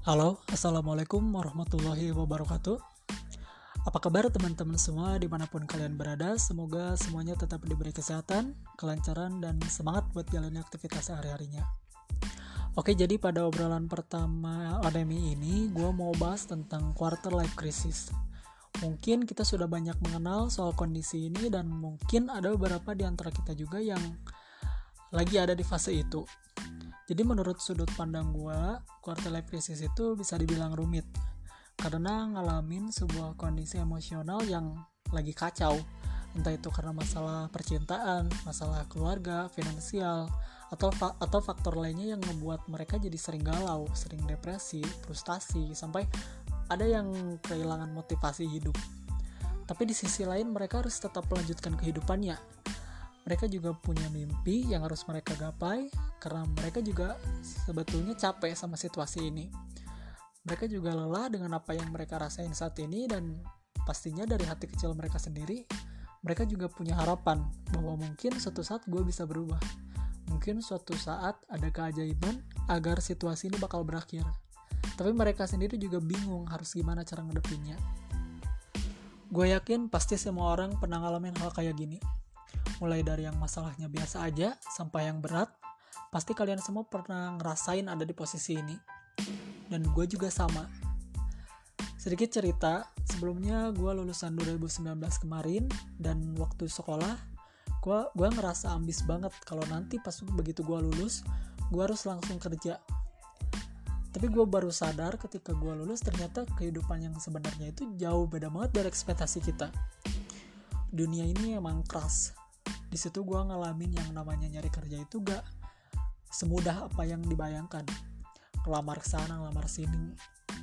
Halo, Assalamualaikum warahmatullahi wabarakatuh. Apa kabar teman-teman semua di mana pun kalian berada? Semoga semuanya tetap diberi kesehatan, kelancaran, dan semangat buat jalani aktivitas sehari-harinya. Oke, jadi pada obrolan pertama Ademi ini Gue mau bahas tentang quarter life crisis. Mungkin kita sudah banyak mengenal soal kondisi ini Dan mungkin ada beberapa di antara kita juga yang lagi ada di fase itu jadi menurut sudut pandang gue, quarter life crisis itu bisa dibilang rumit karena ngalamin sebuah kondisi emosional yang lagi kacau. Entah itu karena masalah percintaan, masalah keluarga, finansial, atau fa atau faktor lainnya yang membuat mereka jadi sering galau, sering depresi, frustasi, sampai ada yang kehilangan motivasi hidup. Tapi di sisi lain mereka harus tetap melanjutkan kehidupannya mereka juga punya mimpi yang harus mereka gapai karena mereka juga sebetulnya capek sama situasi ini. Mereka juga lelah dengan apa yang mereka rasain saat ini dan pastinya dari hati kecil mereka sendiri, mereka juga punya harapan bahwa mungkin suatu saat gue bisa berubah. Mungkin suatu saat ada keajaiban agar situasi ini bakal berakhir. Tapi mereka sendiri juga bingung harus gimana cara ngedepinnya. Gue yakin pasti semua orang pernah ngalamin hal kayak gini mulai dari yang masalahnya biasa aja sampai yang berat, pasti kalian semua pernah ngerasain ada di posisi ini. Dan gue juga sama. Sedikit cerita, sebelumnya gue lulusan 2019 kemarin dan waktu sekolah gue gue ngerasa ambis banget kalau nanti pas begitu gue lulus gue harus langsung kerja tapi gue baru sadar ketika gue lulus ternyata kehidupan yang sebenarnya itu jauh beda banget dari ekspektasi kita dunia ini emang keras di situ gue ngalamin yang namanya nyari kerja itu gak semudah apa yang dibayangkan. Kelamar sana ngelamar sini.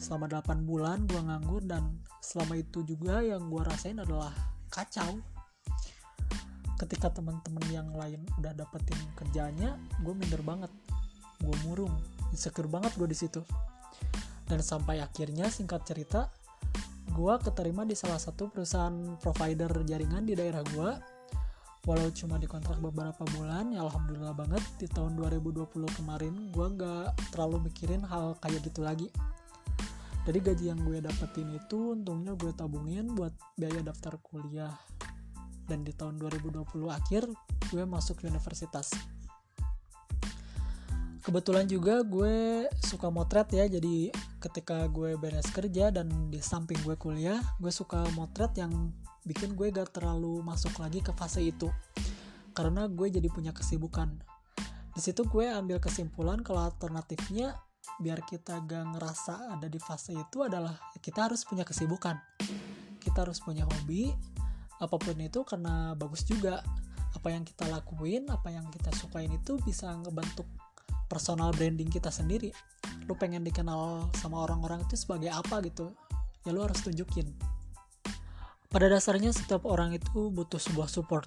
Selama 8 bulan gue nganggur dan selama itu juga yang gue rasain adalah kacau. Ketika teman-teman yang lain udah dapetin kerjanya gue minder banget. Gue murung insecure banget gue di situ. Dan sampai akhirnya singkat cerita gue keterima di salah satu perusahaan provider jaringan di daerah gue walau cuma dikontrak beberapa bulan ya alhamdulillah banget di tahun 2020 kemarin gue nggak terlalu mikirin hal kayak gitu lagi. Dari gaji yang gue dapetin itu untungnya gue tabungin buat biaya daftar kuliah. Dan di tahun 2020 akhir gue masuk universitas. Kebetulan juga gue suka motret ya jadi ketika gue beres kerja dan di samping gue kuliah gue suka motret yang bikin gue gak terlalu masuk lagi ke fase itu. Karena gue jadi punya kesibukan. Di situ gue ambil kesimpulan kalau alternatifnya biar kita gak ngerasa ada di fase itu adalah kita harus punya kesibukan. Kita harus punya hobi apa pun itu karena bagus juga. Apa yang kita lakuin apa yang kita sukain itu bisa ngebentuk personal branding kita sendiri. Lu pengen dikenal sama orang-orang itu sebagai apa gitu ya lu harus tunjukin pada dasarnya setiap orang itu butuh sebuah support,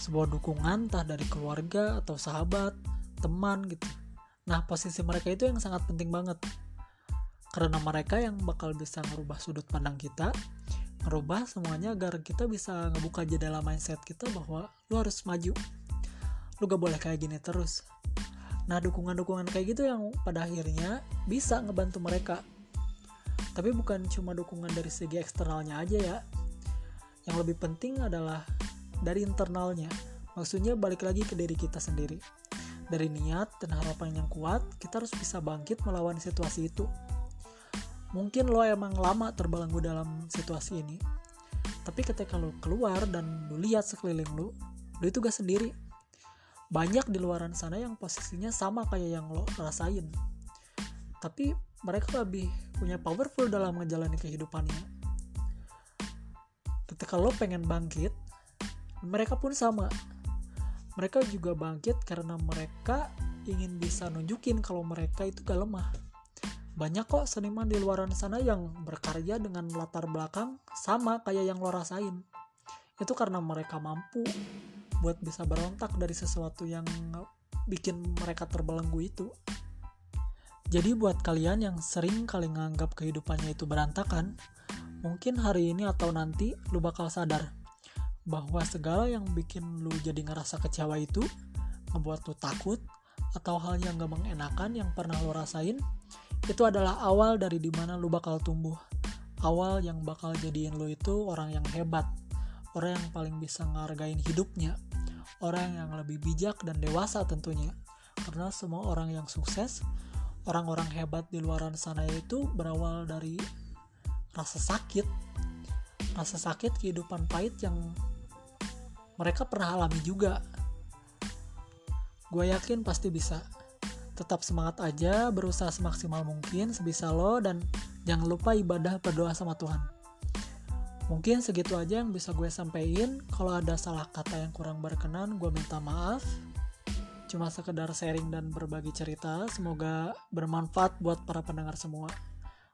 sebuah dukungan entah dari keluarga atau sahabat, teman gitu. Nah, posisi mereka itu yang sangat penting banget. Karena mereka yang bakal bisa merubah sudut pandang kita, merubah semuanya agar kita bisa ngebuka jendela mindset kita bahwa lu harus maju. Lu gak boleh kayak gini terus. Nah, dukungan-dukungan kayak gitu yang pada akhirnya bisa ngebantu mereka. Tapi bukan cuma dukungan dari segi eksternalnya aja ya, yang lebih penting adalah dari internalnya. Maksudnya balik lagi ke diri kita sendiri. Dari niat dan harapan yang kuat kita harus bisa bangkit melawan situasi itu. Mungkin lo emang lama terbelenggu dalam situasi ini. Tapi ketika lo keluar dan lo lihat sekeliling lo lo itu gak sendiri. Banyak di luaran sana yang posisinya sama kayak yang lo rasain. Tapi mereka lebih punya powerful dalam menjalani kehidupannya ketika lo pengen bangkit mereka pun sama. Mereka juga bangkit karena mereka ingin bisa nunjukin kalau mereka itu gak lemah. Banyak kok seniman di luaran sana yang berkarya dengan latar belakang sama kayak yang lo rasain itu karena mereka mampu buat bisa berontak dari sesuatu yang bikin mereka terbelenggu itu. Jadi buat kalian yang sering kali nganggap kehidupannya itu berantakan Mungkin hari ini atau nanti lu bakal sadar bahwa segala yang bikin lu jadi ngerasa kecewa itu ngebuat lu takut atau hal yang gak mengenakan yang pernah lu rasain itu adalah awal dari di mana lu bakal tumbuh. Awal yang bakal jadiin lu itu orang yang hebat orang yang paling bisa ngargain hidupnya orang yang lebih bijak dan dewasa tentunya. Karena semua orang yang sukses orang-orang hebat di luaran sana itu berawal dari rasa sakit rasa sakit kehidupan pahit yang mereka pernah alami juga. Gue yakin pasti bisa. Tetap semangat aja berusaha semaksimal mungkin sebisa lo dan jangan lupa ibadah berdoa sama Tuhan. Mungkin segitu aja yang bisa gue sampaikan kalau ada salah kata yang kurang berkenan gue minta maaf. Cuma sekedar sharing dan berbagi cerita semoga bermanfaat buat para pendengar semua